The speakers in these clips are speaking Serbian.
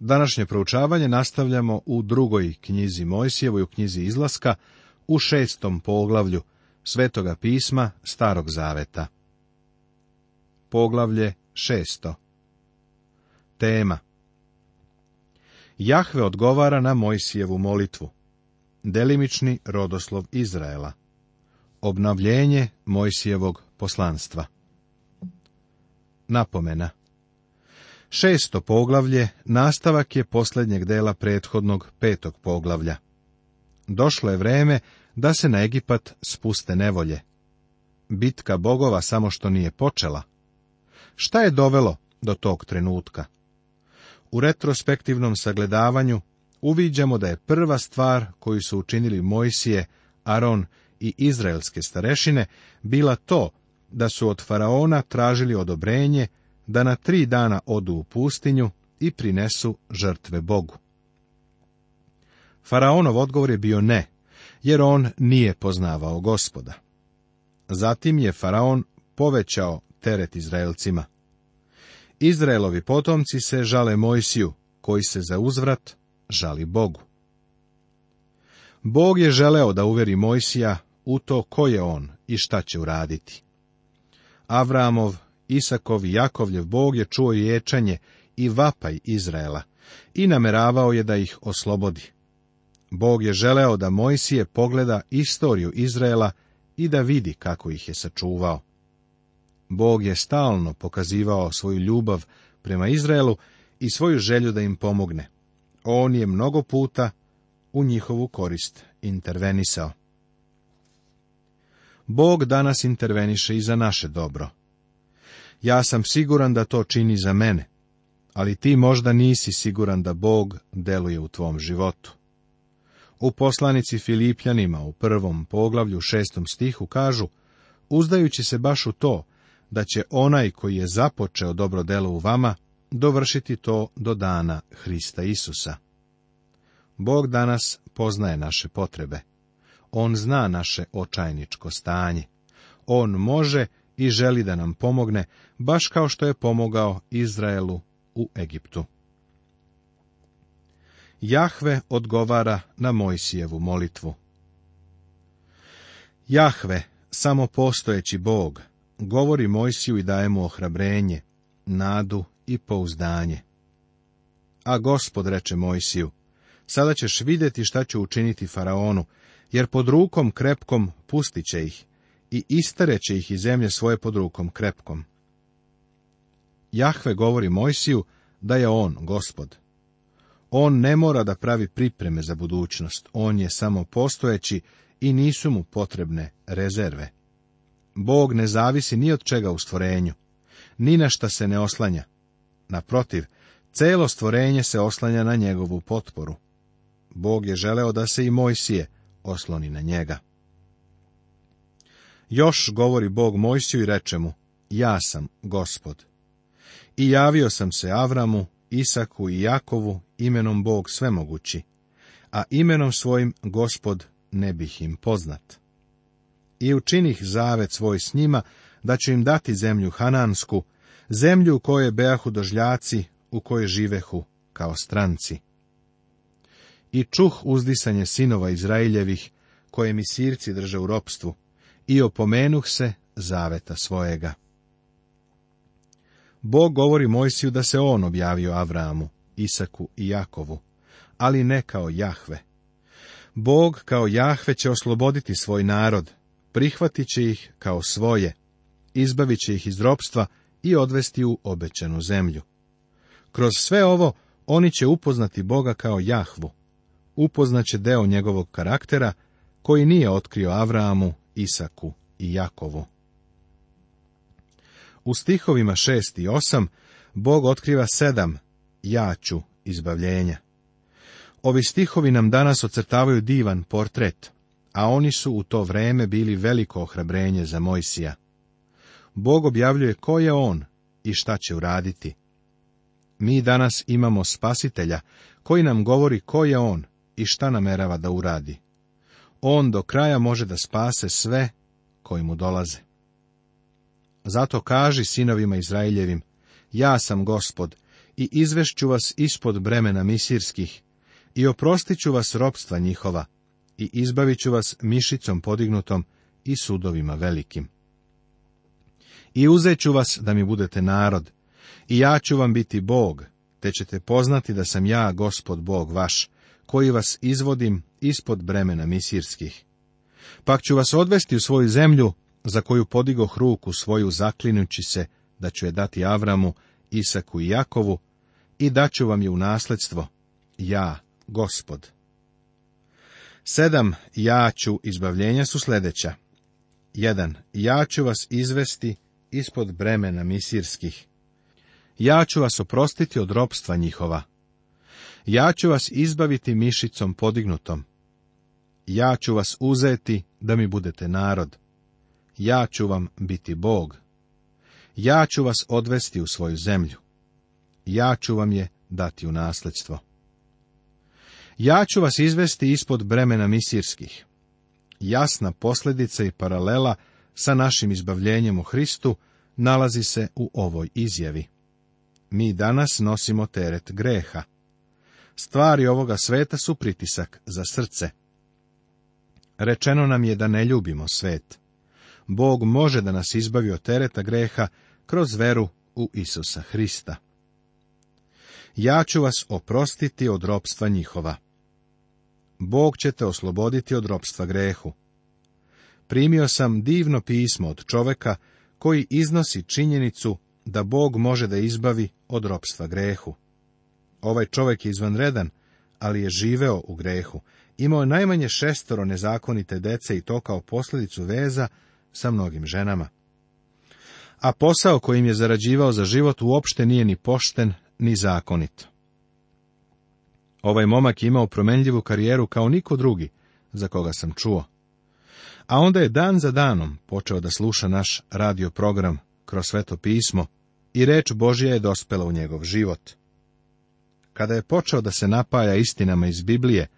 Današnje proučavanje nastavljamo u drugoj knjizi Mojsijevoj, u knjizi Izlaska, u šestom poglavlju Svetoga pisma Starog Zaveta. Poglavlje šesto Tema Jahve odgovara na Mojsijevu molitvu. Delimični rodoslov Izraela. Obnavljenje Mojsijevog poslanstva. Napomena Šesto poglavlje nastavak je posljednjeg dela prethodnog petog poglavlja. Došlo je vreme da se na Egipat spuste nevolje. Bitka bogova samo što nije počela. Šta je dovelo do tog trenutka? U retrospektivnom sagledavanju uviđamo da je prva stvar koju su učinili Mojsije, Aron i izraelske starešine bila to da su od faraona tražili odobrenje da na tri dana odu u pustinju i prinesu žrtve Bogu. Faraonov odgovor je bio ne, jer on nije poznavao gospoda. Zatim je Faraon povećao teret Izraelcima. Izraelovi potomci se žale Mojsiju, koji se za uzvrat žali Bogu. Bog je želeo da uveri Mojsija u to ko je on i šta će uraditi. Avramov Isakov i Jakovljev Bog je čuo ječanje i vapaj Izraela i nameravao je da ih oslobodi. Bog je želeo da Mojsije pogleda istoriju Izraela i da vidi kako ih je sačuvao. Bog je stalno pokazivao svoju ljubav prema Izraelu i svoju želju da im pomogne. On je mnogo puta u njihovu korist intervenisao. Bog danas interveniše i za naše dobro ja sam siguran da to čini za mene, ali ti možda nisi siguran da Bog deluje u tvom životu. U poslanici Filipljanima u prvom poglavlju šestom stihu kažu, uzdajući se baš u to, da će onaj koji je započeo dobro delo u vama, dovršiti to do dana Hrista Isusa. Bog danas poznaje naše potrebe. On zna naše očajničko stanje. On može i želi da nam pomogne, baš kao što je pomogao Izraelu u Egiptu. Jahve odgovara na Mojsijevu molitvu. Jahve, samo postojeći Bog, govori Mojsiju i daje mu ohrabrenje, nadu i pouzdanje. A gospod reče Mojsiju, sada ćeš vidjeti šta će učiniti faraonu, jer pod rukom krepkom pustit će ih, i istareće ih iz zemlje svoje pod rukom krepkom. Jahve govori Mojsiju da je on gospod. On ne mora da pravi pripreme za budućnost, on je samo postojeći i nisu mu potrebne rezerve. Bog ne zavisi ni od čega u stvorenju, ni na šta se ne oslanja. Naprotiv, celo stvorenje se oslanja na njegovu potporu. Bog je želeo da se i Mojsije osloni na njega. Još govori Bog Mojsiju i reče mu, ja sam gospod. I javio sam se Avramu, Isaku i Jakovu, imenom Bog svemogući, a imenom svojim gospod ne bih im poznat. I učinih zavet svoj s njima, da ću im dati zemlju Hanansku, zemlju u kojoj beahu dožljaci, u kojoj živehu kao stranci. I čuh uzdisanje sinova Izraeljevih, koje mi sirci drže u ropstvu, i opomenuh se zaveta svojega. Bog govori Mojsiju da se on objavio Avramu, Isaku i Jakovu, ali ne kao Jahve. Bog kao Jahve će osloboditi svoj narod, prihvatit će ih kao svoje, izbavit će ih iz ropstva i odvesti u obećenu zemlju. Kroz sve ovo oni će upoznati Boga kao Jahvu, upoznaće deo njegovog karaktera koji nije otkrio Avramu, Isaku i Jakovu. U stihovima šest i osam Bog otkriva sedam ja ću izbavljenja. Ovi stihovi nam danas ocrtavaju divan portret, a oni su u to vreme bili veliko ohrabrenje za Mojsija. Bog objavljuje ko je on i šta će uraditi. Mi danas imamo spasitelja koji nam govori ko je on i šta namerava da uradi on do kraja može da spase sve koji mu dolaze. Zato kaži sinovima Izraeljevim, ja sam gospod i izvešću vas ispod bremena misirskih i oprostit ću vas ropstva njihova i izbavit ću vas mišicom podignutom i sudovima velikim. I uzet ću vas da mi budete narod i ja ću vam biti Bog, te ćete poznati da sam ja gospod Bog vaš, koji vas izvodim ispod bremena misirskih. Pak ću vas odvesti u svoju zemlju, za koju podigo ruku svoju zaklinući se da ću je dati Avramu, Isaku i Jakovu i daću vam je u nasledstvo, ja, gospod. Sedam ja ću izbavljenja su sljedeća. Jedan, ja ću vas izvesti ispod bremena misirskih. Ja ću vas oprostiti od ropstva njihova. Ja ću vas izbaviti mišicom podignutom. Ja ću vas uzeti da mi budete narod. Ja ću vam biti Bog. Ja ću vas odvesti u svoju zemlju. Ja ću vam je dati u nasledstvo. Ja ću vas izvesti ispod bremena misirskih. Jasna posljedica i paralela sa našim izbavljenjem u Hristu nalazi se u ovoj izjavi. Mi danas nosimo teret greha. Stvari ovoga sveta su pritisak za srce. Rečeno nam je da ne ljubimo svet. Bog može da nas izbavi od tereta greha kroz veru u Isusa Hrista. Ja ću vas oprostiti od ropstva njihova. Bog će te osloboditi od ropstva grehu. Primio sam divno pismo od čoveka koji iznosi činjenicu da Bog može da izbavi od ropstva grehu. Ovaj čovjek je izvanredan, ali je živeo u grehu. Imao je najmanje šestoro nezakonite dece i to kao posljedicu veza sa mnogim ženama. A posao kojim je zarađivao za život uopšte nije ni pošten, ni zakonit. Ovaj momak je imao promenljivu karijeru kao niko drugi, za koga sam čuo. A onda je dan za danom počeo da sluša naš radio program kroz sveto pismo i reč Božja je dospela u njegov život. Kada je počeo da se napaja istinama iz Biblije,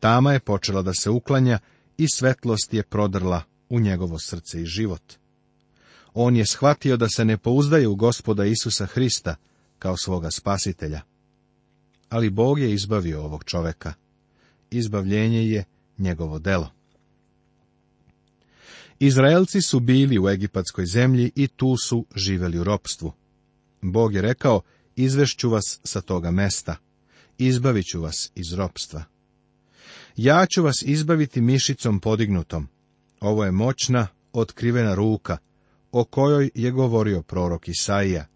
tama je počela da se uklanja i svetlost je prodrla u njegovo srce i život. On je shvatio da se ne pouzdaje u gospoda Isusa Hrista kao svoga spasitelja. Ali Bog je izbavio ovog čoveka. Izbavljenje je njegovo delo. Izraelci su bili u egipatskoj zemlji i tu su živeli u ropstvu. Bog je rekao, izvešću vas sa toga mesta, izbavit ću vas iz ropstva. Ja ću vas izbaviti mišicom podignutom. Ovo je moćna, otkrivena ruka, o kojoj je govorio prorok Isaija.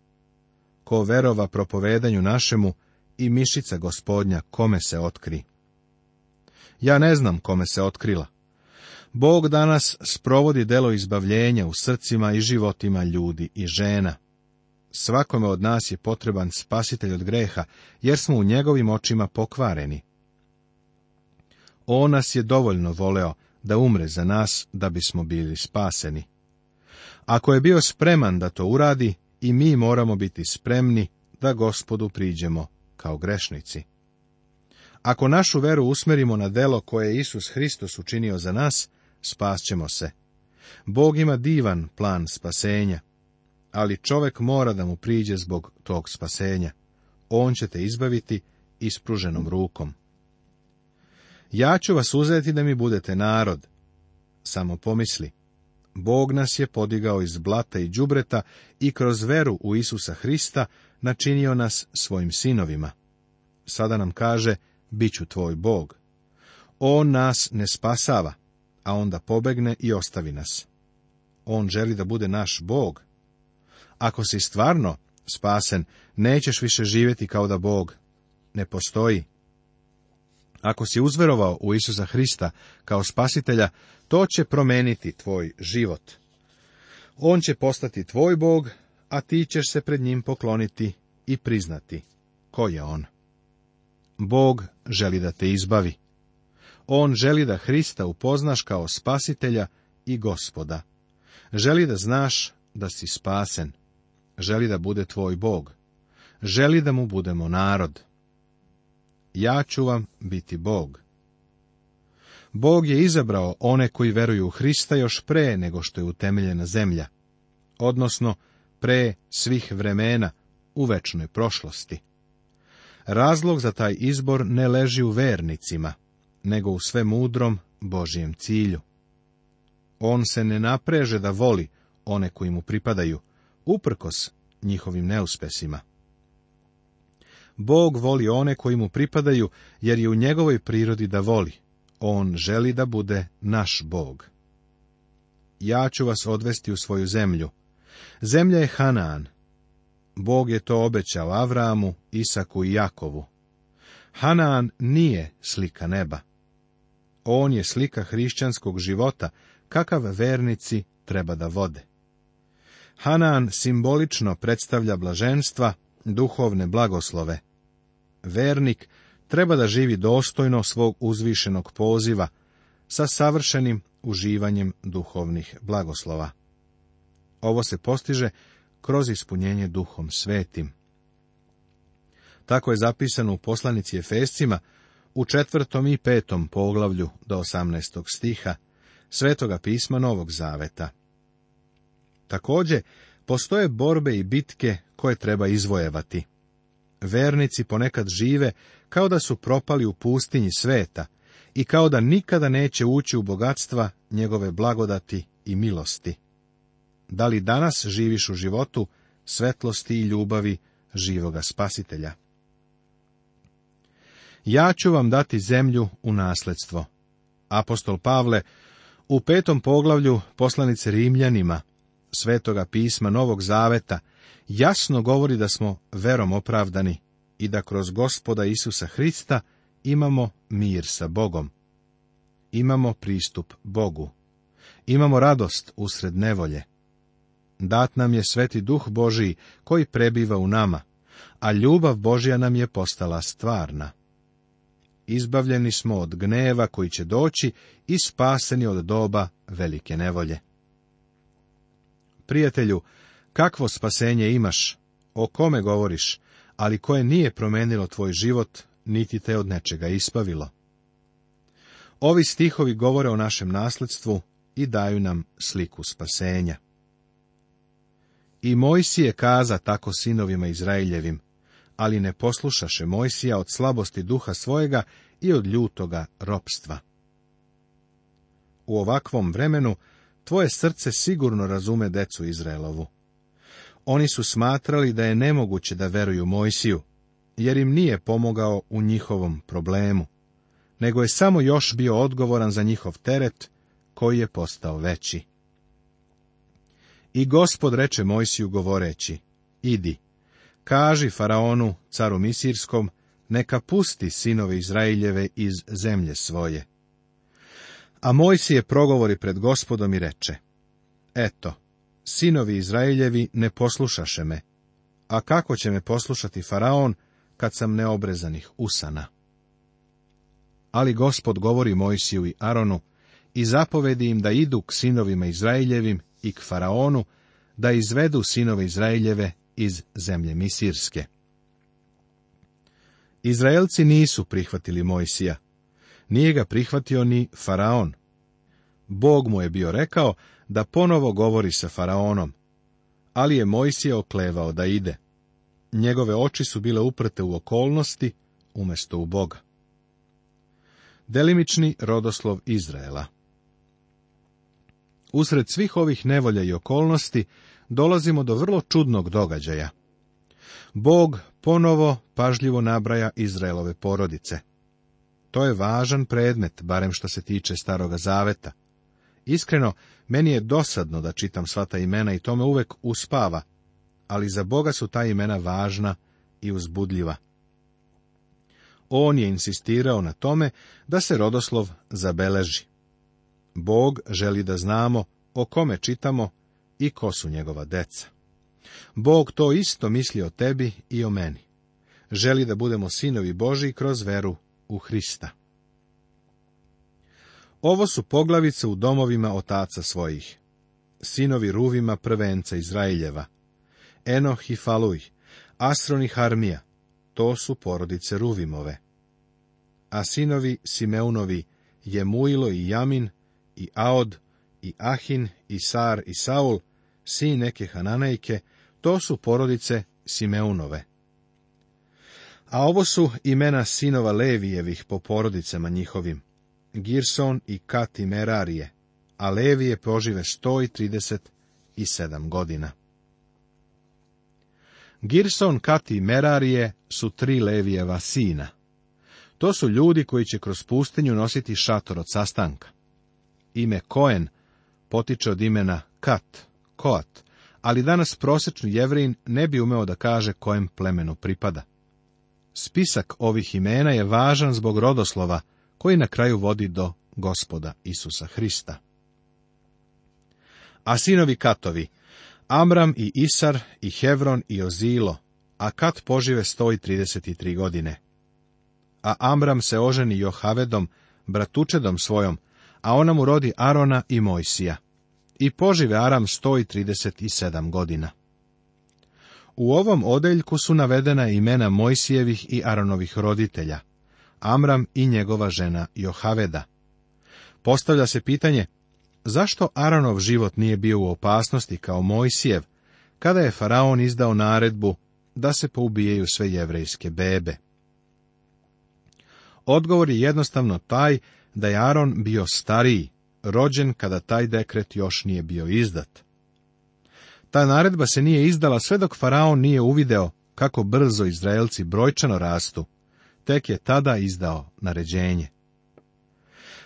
Ko verova propovedanju našemu i mišica gospodnja kome se otkri. Ja ne znam kome se otkrila. Bog danas sprovodi delo izbavljenja u srcima i životima ljudi i žena. Svakome od nas je potreban spasitelj od greha, jer smo u njegovim očima pokvareni. On nas je dovoljno voleo da umre za nas da bismo bili spaseni. Ako je bio spreman da to uradi, i mi moramo biti spremni da gospodu priđemo kao grešnici. Ako našu veru usmerimo na delo koje je Isus Hristos učinio za nas, spas ćemo se. Bog ima divan plan spasenja ali čovek mora da mu priđe zbog tog spasenja. On će te izbaviti ispruženom rukom. Ja ću vas uzeti da mi budete narod. Samo pomisli. Bog nas je podigao iz blata i đubreta i kroz veru u Isusa Hrista načinio nas svojim sinovima. Sada nam kaže, bit ću tvoj Bog. On nas ne spasava, a onda pobegne i ostavi nas. On želi da bude naš Bog, ako si stvarno spasen, nećeš više živjeti kao da Bog ne postoji. Ako si uzverovao u Isusa Hrista kao spasitelja, to će promeniti tvoj život. On će postati tvoj Bog, a ti ćeš se pred njim pokloniti i priznati ko je on. Bog želi da te izbavi. On želi da Hrista upoznaš kao spasitelja i gospoda. Želi da znaš da si spasen želi da bude tvoj Bog. Želi da mu budemo narod. Ja ću vam biti Bog. Bog je izabrao one koji veruju u Hrista još pre nego što je utemeljena zemlja, odnosno pre svih vremena u večnoj prošlosti. Razlog za taj izbor ne leži u vernicima, nego u sve mudrom Božijem cilju. On se ne napreže da voli one koji mu pripadaju, uprkos njihovim neuspesima. Bog voli one koji mu pripadaju, jer je u njegovoj prirodi da voli. On želi da bude naš Bog. Ja ću vas odvesti u svoju zemlju. Zemlja je Hanaan. Bog je to obećao Avramu, Isaku i Jakovu. Hanaan nije slika neba. On je slika hrišćanskog života, kakav vernici treba da vode. Hanan simbolično predstavlja blaženstva, duhovne blagoslove. Vernik treba da živi dostojno svog uzvišenog poziva, sa savršenim uživanjem duhovnih blagoslova. Ovo se postiže kroz ispunjenje duhom svetim. Tako je zapisano u poslanici Efescima u četvrtom i petom poglavlju do 18. stiha Svetoga pisma Novog Zaveta. Također, postoje borbe i bitke koje treba izvojevati. Vernici ponekad žive kao da su propali u pustinji sveta i kao da nikada neće ući u bogatstva njegove blagodati i milosti. Da li danas živiš u životu svetlosti i ljubavi živoga spasitelja? Ja ću vam dati zemlju u nasledstvo. Apostol Pavle u petom poglavlju poslanice Rimljanima Svetoga pisma Novog Zaveta jasno govori da smo verom opravdani i da kroz gospoda Isusa Hrista imamo mir sa Bogom. Imamo pristup Bogu. Imamo radost usred nevolje. Dat nam je sveti duh Božiji koji prebiva u nama, a ljubav Božja nam je postala stvarna. Izbavljeni smo od gneva koji će doći i spaseni od doba velike nevolje. Prijatelju, kakvo spasenje imaš, o kome govoriš, ali koje nije promenilo tvoj život, niti te od nečega ispavilo. Ovi stihovi govore o našem nasledstvu i daju nam sliku spasenja. I Mojsije kaza tako sinovima Izraeljevim, ali ne poslušaše Mojsija od slabosti duha svojega i od ljutoga ropstva. U ovakvom vremenu Tvoje srce sigurno razume decu Izraelovu. Oni su smatrali da je nemoguće da veruju Mojsiju, jer im nije pomogao u njihovom problemu, nego je samo još bio odgovoran za njihov teret, koji je postao veći. I gospod reče Mojsiju govoreći, idi, kaži faraonu, caru Misirskom, neka pusti sinove Izraeljeve iz zemlje svoje, a Mojsije progovori pred gospodom i reče, Eto, sinovi Izraeljevi ne poslušaše me, a kako će me poslušati Faraon, kad sam neobrezanih usana? Ali gospod govori Mojsiju i Aronu i zapovedi im da idu k sinovima Izraeljevim i k Faraonu, da izvedu sinove Izraeljeve iz zemlje Misirske. Izraelci nisu prihvatili Mojsija, nije ga prihvatio ni faraon. Bog mu je bio rekao da ponovo govori sa faraonom, ali je Mojsije oklevao da ide. Njegove oči su bile uprte u okolnosti, umjesto u Boga. Delimični rodoslov Izraela Usred svih ovih nevolja i okolnosti dolazimo do vrlo čudnog događaja. Bog ponovo pažljivo nabraja Izraelove porodice. To je važan predmet, barem što se tiče staroga zaveta. Iskreno, meni je dosadno da čitam sva ta imena i to me uvek uspava, ali za Boga su ta imena važna i uzbudljiva. On je insistirao na tome da se rodoslov zabeleži. Bog želi da znamo o kome čitamo i ko su njegova deca. Bog to isto misli o tebi i o meni. Želi da budemo sinovi Boži kroz veru u Hrista. Ovo su poglavice u domovima otaca svojih. Sinovi ruvima prvenca Izraeljeva. Enoh i Faluj, Asron i to su porodice Ruvimove. A sinovi Simeunovi, Jemuilo i Jamin, i Aod, i Ahin, i Sar i Saul, sin neke Hananejke, to su porodice Simeunove. A ovo su imena sinova Levijevih po porodicama njihovim. Girson i Kati Merarije, a Levije prožive 137 godina. Girson, Kati i Merarije su tri Levijeva sina. To su ljudi koji će kroz pustinju nositi šator od sastanka. Ime Koen potiče od imena Kat, Koat, ali danas prosječni jevrin ne bi umeo da kaže kojem plemenu pripada. Spisak ovih imena je važan zbog rodoslova koji na kraju vodi do gospoda Isusa Hrista. A sinovi Katovi, Amram i Isar i Hevron i Ozilo, a Kat požive 133 godine. A Amram se oženi Johavedom, bratučedom svojom, a ona mu rodi Arona i Mojsija. I požive Aram 137 godina. U ovom odeljku su navedena imena Mojsijevih i Aronovih roditelja, Amram i njegova žena Johaveda. Postavlja se pitanje, zašto Aronov život nije bio u opasnosti kao Mojsijev, kada je Faraon izdao naredbu da se poubijaju sve jevrejske bebe? Odgovor je jednostavno taj da je Aron bio stariji, rođen kada taj dekret još nije bio izdat. Ta naredba se nije izdala sve dok faraon nije uvideo kako brzo Izraelci brojčano rastu. Tek je tada izdao naređenje.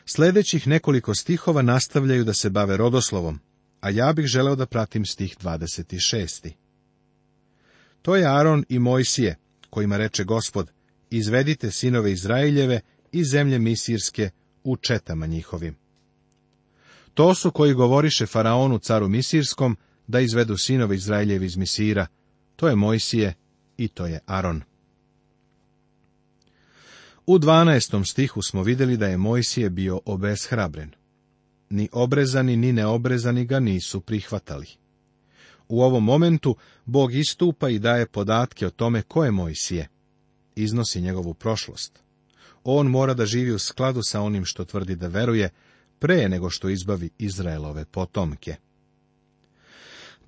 Sljedećih nekoliko stihova nastavljaju da se bave rodoslovom, a ja bih želeo da pratim stih 26. To je Aron i Mojsije, kojima reče gospod, izvedite sinove Izraeljeve i zemlje Misirske u četama njihovim. To su koji govoriše faraonu caru Misirskom, da izvedu sinovi Izraeljevi iz Misira, to je Mojsije i to je Aron. U 12. stihu smo vidjeli da je Mojsije bio obeshrabren. Ni obrezani, ni neobrezani ga nisu prihvatali. U ovom momentu Bog istupa i daje podatke o tome ko je Mojsije. Iznosi njegovu prošlost. On mora da živi u skladu sa onim što tvrdi da veruje, pre nego što izbavi Izraelove potomke.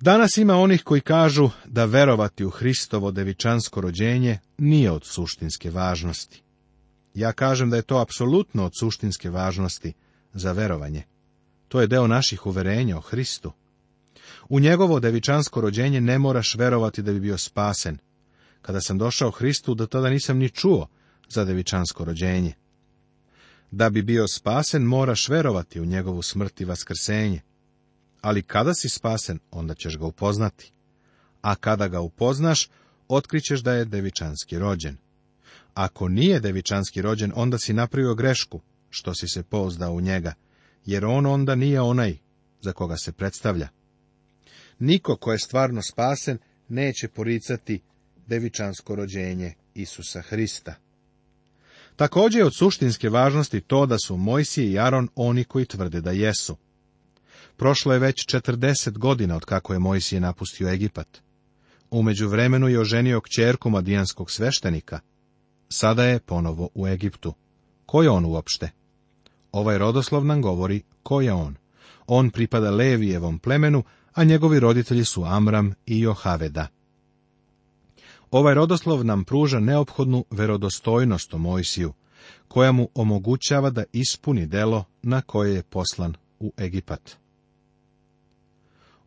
Danas ima onih koji kažu da verovati u Hristovo devičansko rođenje nije od suštinske važnosti. Ja kažem da je to apsolutno od suštinske važnosti za verovanje. To je deo naših uverenja o Hristu. U njegovo devičansko rođenje ne moraš verovati da bi bio spasen. Kada sam došao Hristu, do tada nisam ni čuo za devičansko rođenje. Da bi bio spasen, moraš verovati u njegovu smrti i vaskrsenje ali kada si spasen, onda ćeš ga upoznati. A kada ga upoznaš, otkrićeš da je devičanski rođen. Ako nije devičanski rođen, onda si napravio grešku, što si se pozdao u njega, jer on onda nije onaj za koga se predstavlja. Niko ko je stvarno spasen, neće poricati devičansko rođenje Isusa Hrista. Također je od suštinske važnosti to da su Mojsije i Aron oni koji tvrde da jesu. Prošlo je već četrdeset godina od kako je Mojsije napustio Egipat. Umeđu vremenu je oženio kćerku madijanskog sveštenika. Sada je ponovo u Egiptu. Ko je on uopšte? Ovaj rodoslov nam govori ko je on. On pripada Levijevom plemenu, a njegovi roditelji su Amram i Johaveda. Ovaj rodoslov nam pruža neophodnu verodostojnost o Mojsiju, koja mu omogućava da ispuni delo na koje je poslan u Egipat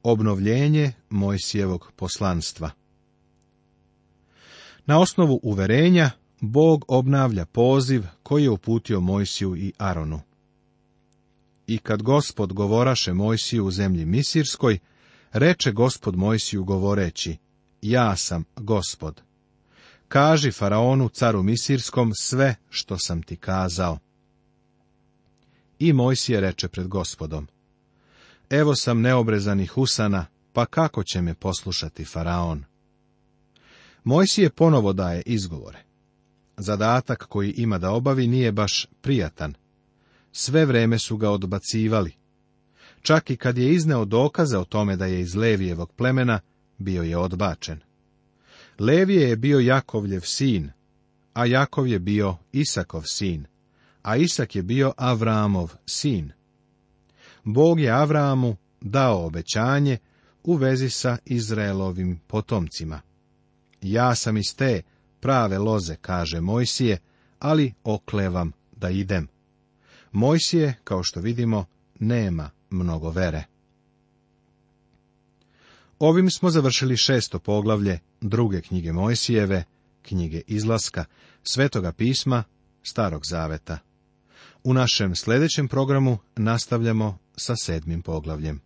obnovljenje Mojsijevog poslanstva. Na osnovu uverenja Bog obnavlja poziv koji je uputio Mojsiju i Aronu. I kad gospod govoraše Mojsiju u zemlji Misirskoj, reče gospod Mojsiju govoreći, ja sam gospod. Kaži faraonu caru Misirskom sve što sam ti kazao. I Mojsije reče pred gospodom, evo sam neobrezanih husana, pa kako će me poslušati faraon? Mojsije ponovo daje izgovore. Zadatak koji ima da obavi nije baš prijatan. Sve vreme su ga odbacivali. Čak i kad je izneo dokaze o tome da je iz Levijevog plemena, bio je odbačen. Levije je bio Jakovljev sin, a Jakov je bio Isakov sin, a Isak je bio Avramov sin. Bog je Avramu dao obećanje u vezi sa Izraelovim potomcima. Ja sam iz te prave loze, kaže Mojsije, ali oklevam da idem. Mojsije, kao što vidimo, nema mnogo vere. Ovim smo završili šesto poglavlje druge knjige Mojsijeve, knjige izlaska, svetoga pisma, starog zaveta. U našem sljedećem programu nastavljamo sa sedmim poglavljem.